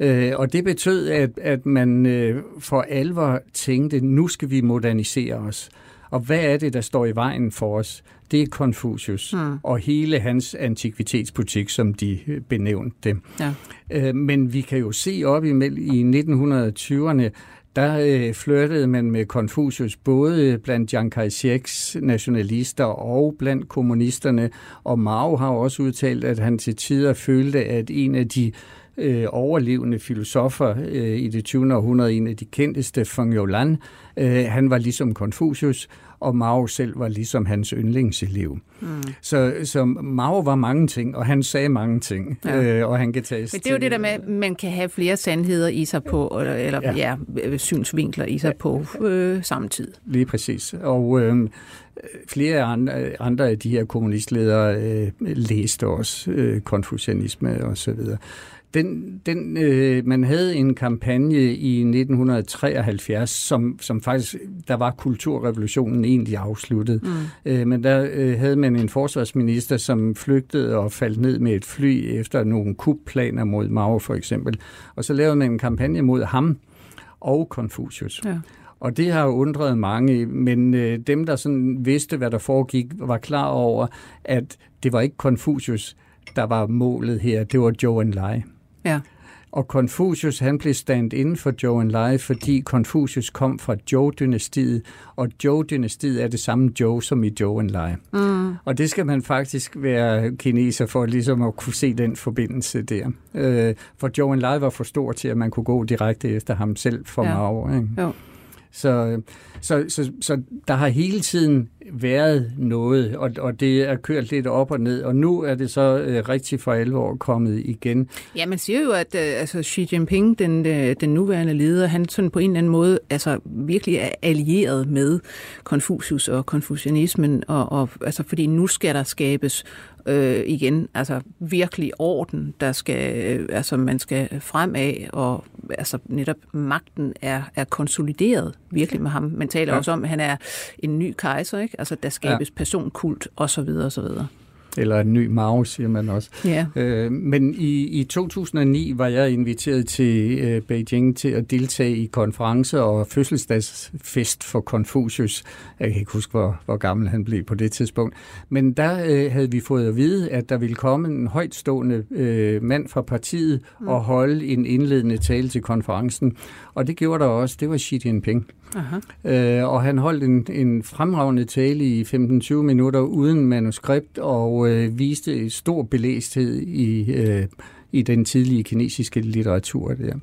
Øh, og det betød, at, at man øh, for alvor tænkte, nu skal vi modernisere os. Og hvad er det, der står i vejen for os? Det er Confucius mm. og hele hans antikvitetsbutik, som de øh, benævnte det. Ja. Øh, men vi kan jo se op i, i 1920'erne, der øh, flirtede man med Confucius både blandt Chiang Kai-sheks nationalister og blandt kommunisterne, og Mao har også udtalt, at han til tider følte, at en af de øh, overlevende filosofer øh, i det 20. århundrede, en af de kendteste, Feng Yolan, øh, han var ligesom Confucius, og Mao selv var ligesom hans yndlingselev. Mm. Så, så Mao var mange ting, og han sagde mange ting, ja. øh, og han kan tages Men det er jo det der med, at man kan have flere sandheder i sig på, eller, eller ja. Ja, synsvinkler i sig ja. på øh, samme tid. Lige præcis. Og øh, flere andre, andre af de her kommunistledere øh, læste også øh, konfucianisme og så videre. Den, den, øh, man havde en kampagne i 1973, som, som faktisk, der var kulturrevolutionen egentlig afsluttet. Mm. Øh, men der øh, havde man en forsvarsminister, som flygtede og faldt ned med et fly efter nogle kupplaner mod Mao for eksempel. Og så lavede man en kampagne mod ham og Confucius. Ja. Og det har undret mange, men øh, dem, der sådan vidste, hvad der foregik, var klar over, at det var ikke Confucius, der var målet her. Det var Zhou Enlai. Ja. Og Confucius, han blev stand inden for Zhou Enlai, fordi Confucius kom fra Zhou-dynastiet, og Zhou-dynastiet er det samme Zhou som i Zhou Enlai. Mm. Og det skal man faktisk være kineser for ligesom at kunne se den forbindelse der. Øh, for Zhou Enlai var for stor til, at man kunne gå direkte efter ham selv for ja. Mao. Ikke? Jo. Så, så, så, så der har hele tiden været noget, og, og det er kørt lidt op og ned, og nu er det så øh, rigtig for alvor kommet igen. Ja, man siger jo, at øh, altså Xi Jinping, den, øh, den nuværende leder, han sådan på en eller anden måde altså virkelig er allieret med Konfucius og konfucianismen, og, og altså fordi nu skal der skabes øh, igen, altså virkelig orden, der skal, øh, altså man skal fremad, og altså netop magten er, er konsolideret virkelig med ham. Man taler ja. også om, at han er en ny kejser, ikke? Altså der skabes ja. personkult og så Eller en ny Mao, siger man også. Ja. Øh, men i, i 2009 var jeg inviteret til øh, Beijing til at deltage i konference og fødselsdagsfest for Confucius. Jeg kan ikke huske, hvor, hvor gammel han blev på det tidspunkt. Men der øh, havde vi fået at vide, at der ville komme en højtstående øh, mand fra partiet mm. og holde en indledende tale til konferencen. Og det gjorde der også. Det var Xi Jinping. Aha. Øh, og han holdt en, en fremragende tale i 15-20 minutter uden manuskript og øh, viste stor belæsthed i, øh, i den tidlige kinesiske litteratur der.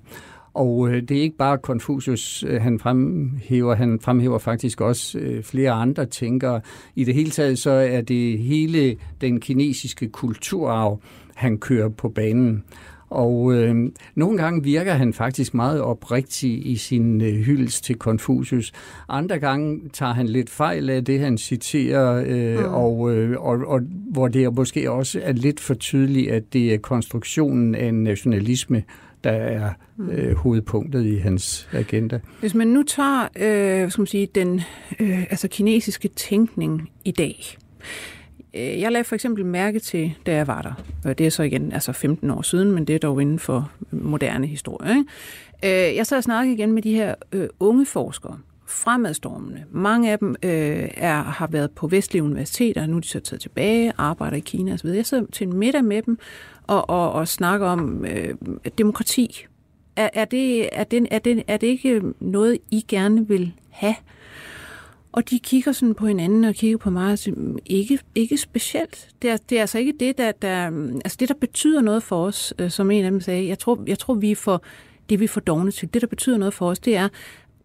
Og øh, det er ikke bare Confucius, øh, han fremhæver, han fremhæver faktisk også øh, flere andre tænkere. I det hele taget så er det hele den kinesiske kulturarv, han kører på banen. Og øh, nogle gange virker han faktisk meget oprigtig i sin øh, hyldest til Confucius. Andre gange tager han lidt fejl af det, han citerer, øh, mm. og, øh, og, og hvor det måske også er lidt for tydeligt, at det er konstruktionen af en nationalisme, der er mm. øh, hovedpunktet i hans agenda. Hvis man nu tager øh, skal man sige, den øh, altså kinesiske tænkning i dag, Øh, jeg lagde for eksempel mærke til, da jeg var der. Øh, det er så igen altså 15 år siden, men det er dog inden for moderne historie. Ikke? Øh, jeg sad og snakkede igen med de her unge forskere, fremadstormende. Mange af dem øh, er, har været på vestlige universiteter, nu er de så taget tilbage, arbejder i Kina osv. Jeg sidder til en middag med dem og, og, og snakker om øh, demokrati. Er, er, det, er, det, er, det, er det ikke noget, I gerne vil have? Og de kigger sådan på hinanden og kigger på mig og siger, mm, ikke, ikke specielt. Det er, det er altså ikke det, der, der, mm, altså det, der betyder noget for os, øh, som en af dem sagde. Jeg tror, jeg tror vi er for, det vi er for dogne til. Det, der betyder noget for os, det er,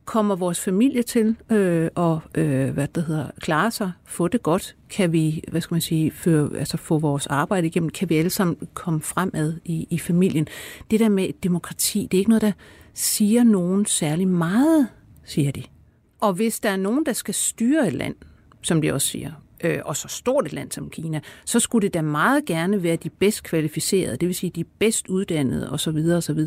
kommer vores familie til øh, og øh, hvad det hedder, klare sig, få det godt, kan vi, hvad skal man sige, føre, altså få vores arbejde igennem, kan vi alle sammen komme fremad i, i familien. Det der med demokrati, det er ikke noget, der siger nogen særlig meget, siger de. Og hvis der er nogen, der skal styre et land, som de også siger, øh, og så stort et land som Kina, så skulle det da meget gerne være de bedst kvalificerede, det vil sige de bedst uddannede osv. osv.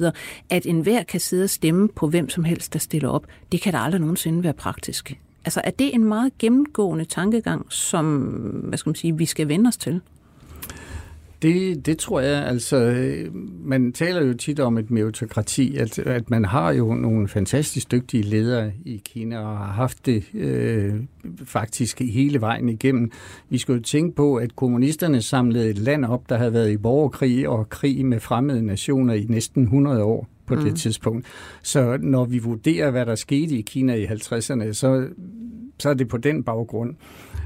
At enhver kan sidde og stemme på hvem som helst, der stiller op, det kan da aldrig nogensinde være praktisk. Altså er det en meget gennemgående tankegang, som hvad skal man sige, vi skal vende os til? Det, det tror jeg, altså, man taler jo tit om et meritokrati, at, at man har jo nogle fantastisk dygtige ledere i Kina, og har haft det øh, faktisk hele vejen igennem. Vi skulle jo tænke på, at kommunisterne samlede et land op, der havde været i borgerkrig og krig med fremmede nationer i næsten 100 år på mm. det tidspunkt. Så når vi vurderer, hvad der skete i Kina i 50'erne, så, så er det på den baggrund.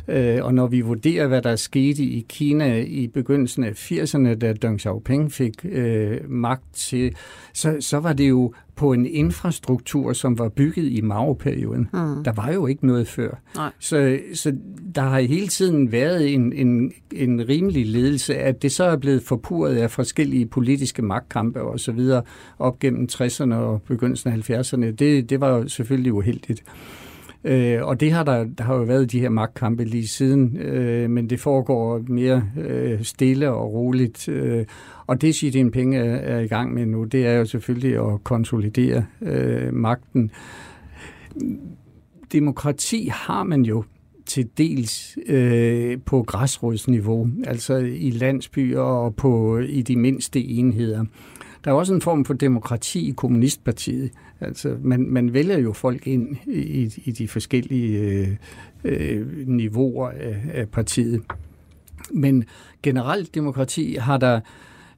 Øh, og når vi vurderer, hvad der skete i Kina i begyndelsen af 80'erne, da Deng Xiaoping fik øh, magt til, så, så var det jo på en infrastruktur, som var bygget i Mao-perioden. Mm. Der var jo ikke noget før. Nej. Så, så der har hele tiden været en, en, en rimelig ledelse, at det så er blevet forpurret af forskellige politiske magtkampe og så videre op gennem 60'erne og begyndelsen af 70'erne. Det, det var jo selvfølgelig uheldigt. Øh, og det har der, der har jo været de her magtkampe lige siden, øh, men det foregår mere øh, stille og roligt. Øh, og det Xi Jinping er, er i gang med nu, det er jo selvfølgelig at konsolidere øh, magten. Demokrati har man jo til dels øh, på græsrodsniveau, altså i landsbyer og på i de mindste enheder. Der er også en form for demokrati i Kommunistpartiet. Altså, man, man vælger jo folk ind i, i de forskellige øh, øh, niveauer af, af partiet. Men generelt demokrati har der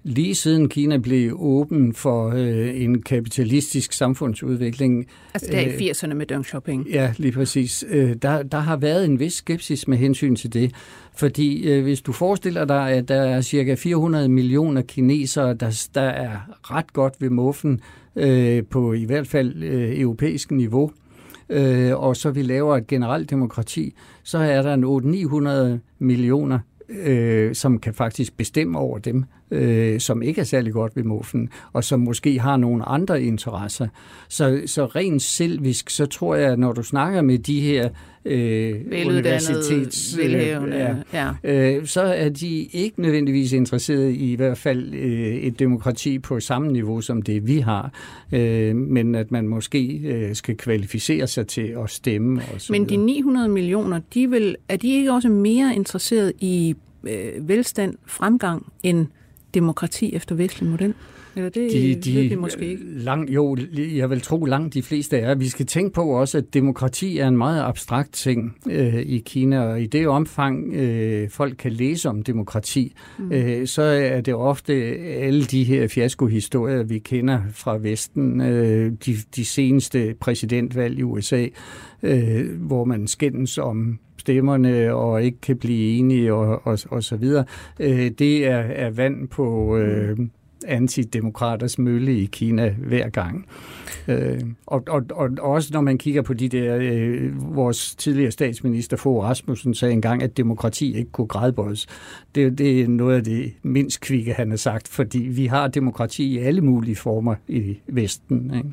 lige siden Kina blev åben for øh, en kapitalistisk samfundsudvikling. Altså der i 80'erne øh, med Deng Xiaoping. Ja, lige præcis. Øh, der, der har været en vis skepsis med hensyn til det. Fordi øh, hvis du forestiller dig, at der er cirka 400 millioner kinesere, der, der er ret godt ved muffen øh, på i hvert fald øh, europæisk niveau, øh, og så vi laver et generelt demokrati, så er der en 800-900 millioner øh, som kan faktisk bestemme over dem, øh, som ikke er særlig godt ved muffen, og som måske har nogle andre interesser. Så, så rent selvisk, så tror jeg, at når du snakker med de her øh, universitets... Ja, ja. Øh, så er de ikke nødvendigvis interesseret i i hvert fald øh, et demokrati på samme niveau som det, vi har, øh, men at man måske øh, skal kvalificere sig til at stemme. Og så men de 900 millioner, de vil, er de ikke også mere interesseret i øh, velstand, fremgang end demokrati efter vestlig model? Eller det de, de, ved vi måske ikke. Lang, jo, jeg vil tro langt de fleste er. Vi skal tænke på også, at demokrati er en meget abstrakt ting øh, i Kina, og i det omfang øh, folk kan læse om demokrati, mm. øh, så er det ofte alle de her fiaskohistorier, vi kender fra Vesten, øh, de, de seneste præsidentvalg i USA, øh, hvor man skændes om stemmerne og ikke kan blive enige og, og, og så videre. Øh, det er, er vand på øh, antidemokraters mølle i Kina hver gang. Øh, og, og, og også når man kigger på de der, øh, vores tidligere statsminister Fogh Rasmussen sagde engang, at demokrati ikke kunne grædbøjes. Det, det er noget af det mindst kvikke, han har sagt, fordi vi har demokrati i alle mulige former i Vesten. Ikke?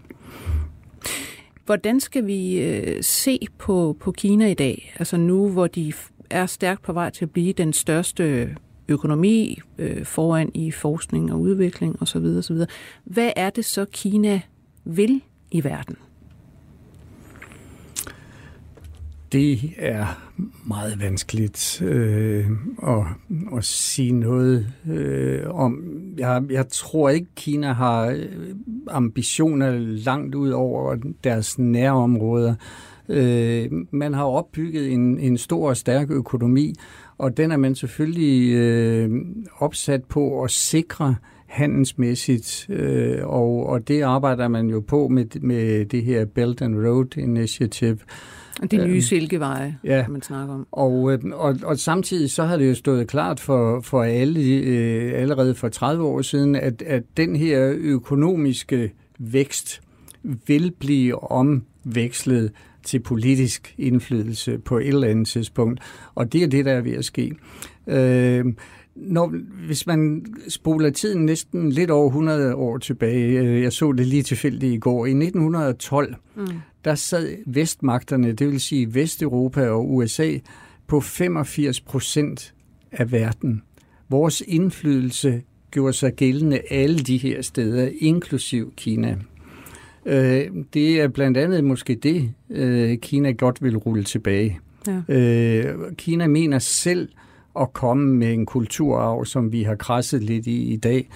Hvordan skal vi øh, se på, på Kina i dag? Altså nu, hvor de er stærkt på vej til at blive den største økonomi øh, foran i forskning og udvikling osv. osv. Hvad er det så, Kina vil i verden? Det er meget vanskeligt øh, at, at sige noget øh, om. Jeg, jeg tror ikke, Kina har øh, ambitioner langt ud over deres nærområder. Øh, man har opbygget en, en stor og stærk økonomi, og den er man selvfølgelig øh, opsat på at sikre handelsmæssigt, øh, og, og det arbejder man jo på med, med det her Belt and Road Initiative de nye øhm, silkeveje, ja, man snakker om. Og, øh, og, og samtidig så har det jo stået klart for, for alle øh, allerede for 30 år siden, at, at den her økonomiske vækst vil blive omvekslet til politisk indflydelse på et eller andet tidspunkt. Og det er det, der er ved at ske. Øh, når, hvis man spoler tiden næsten lidt over 100 år tilbage, øh, jeg så det lige tilfældigt i går, i 1912, mm. Der sad vestmagterne, det vil sige Vesteuropa og USA, på 85 procent af verden. Vores indflydelse gjorde sig gældende alle de her steder, inklusiv Kina. Øh, det er blandt andet måske det, øh, Kina godt vil rulle tilbage. Ja. Øh, Kina mener selv at komme med en kulturarv, som vi har krasset lidt i i dag,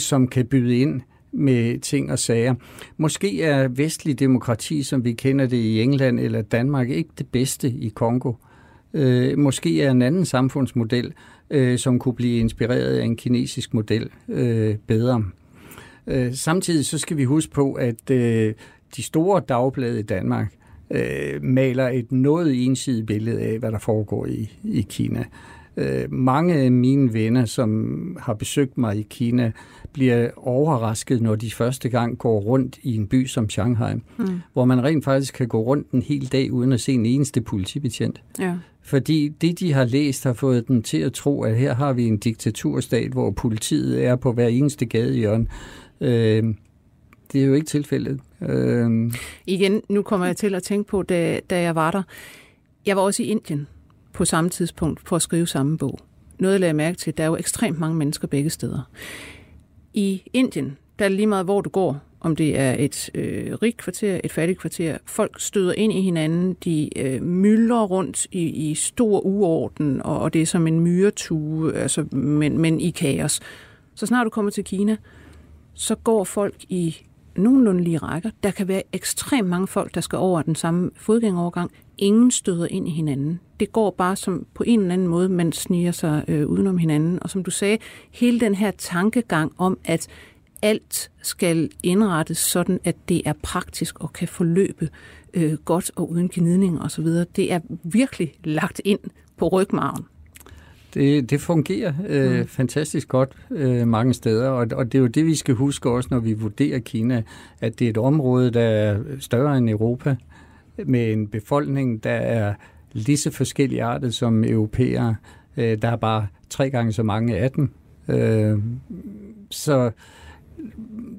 som kan byde ind med ting og sager. Måske er vestlig demokrati, som vi kender det i England eller Danmark, ikke det bedste i Kongo. Øh, måske er en anden samfundsmodel, øh, som kunne blive inspireret af en kinesisk model, øh, bedre. Øh, samtidig så skal vi huske på, at øh, de store dagblade i Danmark øh, maler et noget ensidigt billede af, hvad der foregår i, i Kina. Øh, mange af mine venner, som har besøgt mig i Kina, bliver overrasket, når de første gang går rundt i en by som Shanghai, mm. hvor man rent faktisk kan gå rundt en hel dag uden at se en eneste politibetjent. Ja. Fordi det, de har læst, har fået dem til at tro, at her har vi en diktaturstat, hvor politiet er på hver eneste gadehjørne. Øh, det er jo ikke tilfældet. Øh. Igen, nu kommer jeg til at tænke på, da, da jeg var der. Jeg var også i Indien på samme tidspunkt for at skrive samme bog. Noget jeg lagde mærke til, der er jo ekstremt mange mennesker begge steder. I Indien, der er lige meget, hvor du går, om det er et øh, rigt kvarter, et fattigt kvarter. Folk støder ind i hinanden, de øh, myldrer rundt i, i stor uorden, og, og det er som en myretue, altså, men, men i kaos. Så snart du kommer til Kina, så går folk i nogenlunde lige rækker. Der kan være ekstremt mange folk, der skal over den samme fodgængerovergang. Ingen støder ind i hinanden. Det går bare som på en eller anden måde, man sniger sig øh, udenom hinanden. Og som du sagde, hele den her tankegang om, at alt skal indrettes sådan, at det er praktisk og kan forløbe øh, godt og uden gnidning osv. Det er virkelig lagt ind på rygmarven. Det, det fungerer øh, mm. fantastisk godt øh, mange steder, og, og det er jo det, vi skal huske også, når vi vurderer Kina, at det er et område, der er større end Europa, med en befolkning, der er lige så forskellige arter som europæere. Øh, der er bare tre gange så mange af dem. Øh, så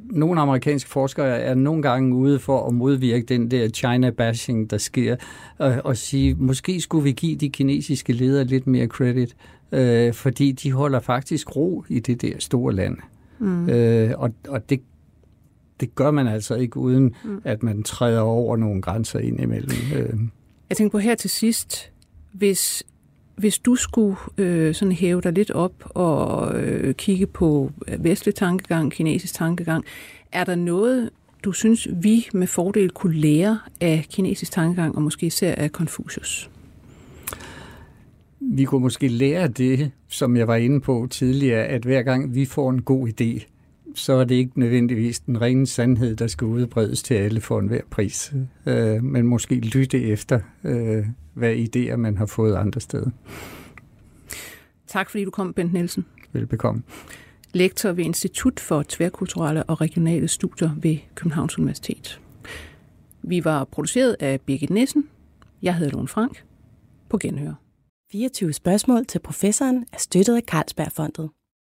nogle amerikanske forskere er nogle gange ude for at modvirke den der China-bashing, der sker, og, og sige, måske skulle vi give de kinesiske ledere lidt mere credit, øh, fordi de holder faktisk ro i det der store land. Mm. Øh, og og det, det gør man altså ikke, uden mm. at man træder over nogle grænser ind imellem. Øh. Jeg tænker på her til sidst, hvis hvis du skulle øh, sådan hæve dig lidt op og øh, kigge på vestlig tankegang, kinesisk tankegang, er der noget, du synes, vi med fordel kunne lære af kinesisk tankegang, og måske især af Confucius? Vi kunne måske lære det, som jeg var inde på tidligere, at hver gang vi får en god idé, så er det ikke nødvendigvis den rene sandhed, der skal udbredes til alle for enhver pris. Øh, men måske lytte efter, øh, hvad idéer man har fået andre steder. Tak fordi du kom, Bent Nielsen. Velbekomme. Lektor ved Institut for Tværkulturelle og Regionale Studier ved Københavns Universitet. Vi var produceret af Birgit Nissen. Jeg hedder Lone Frank. På genhør. 24 spørgsmål til professoren er støttet af Carlsbergfondet.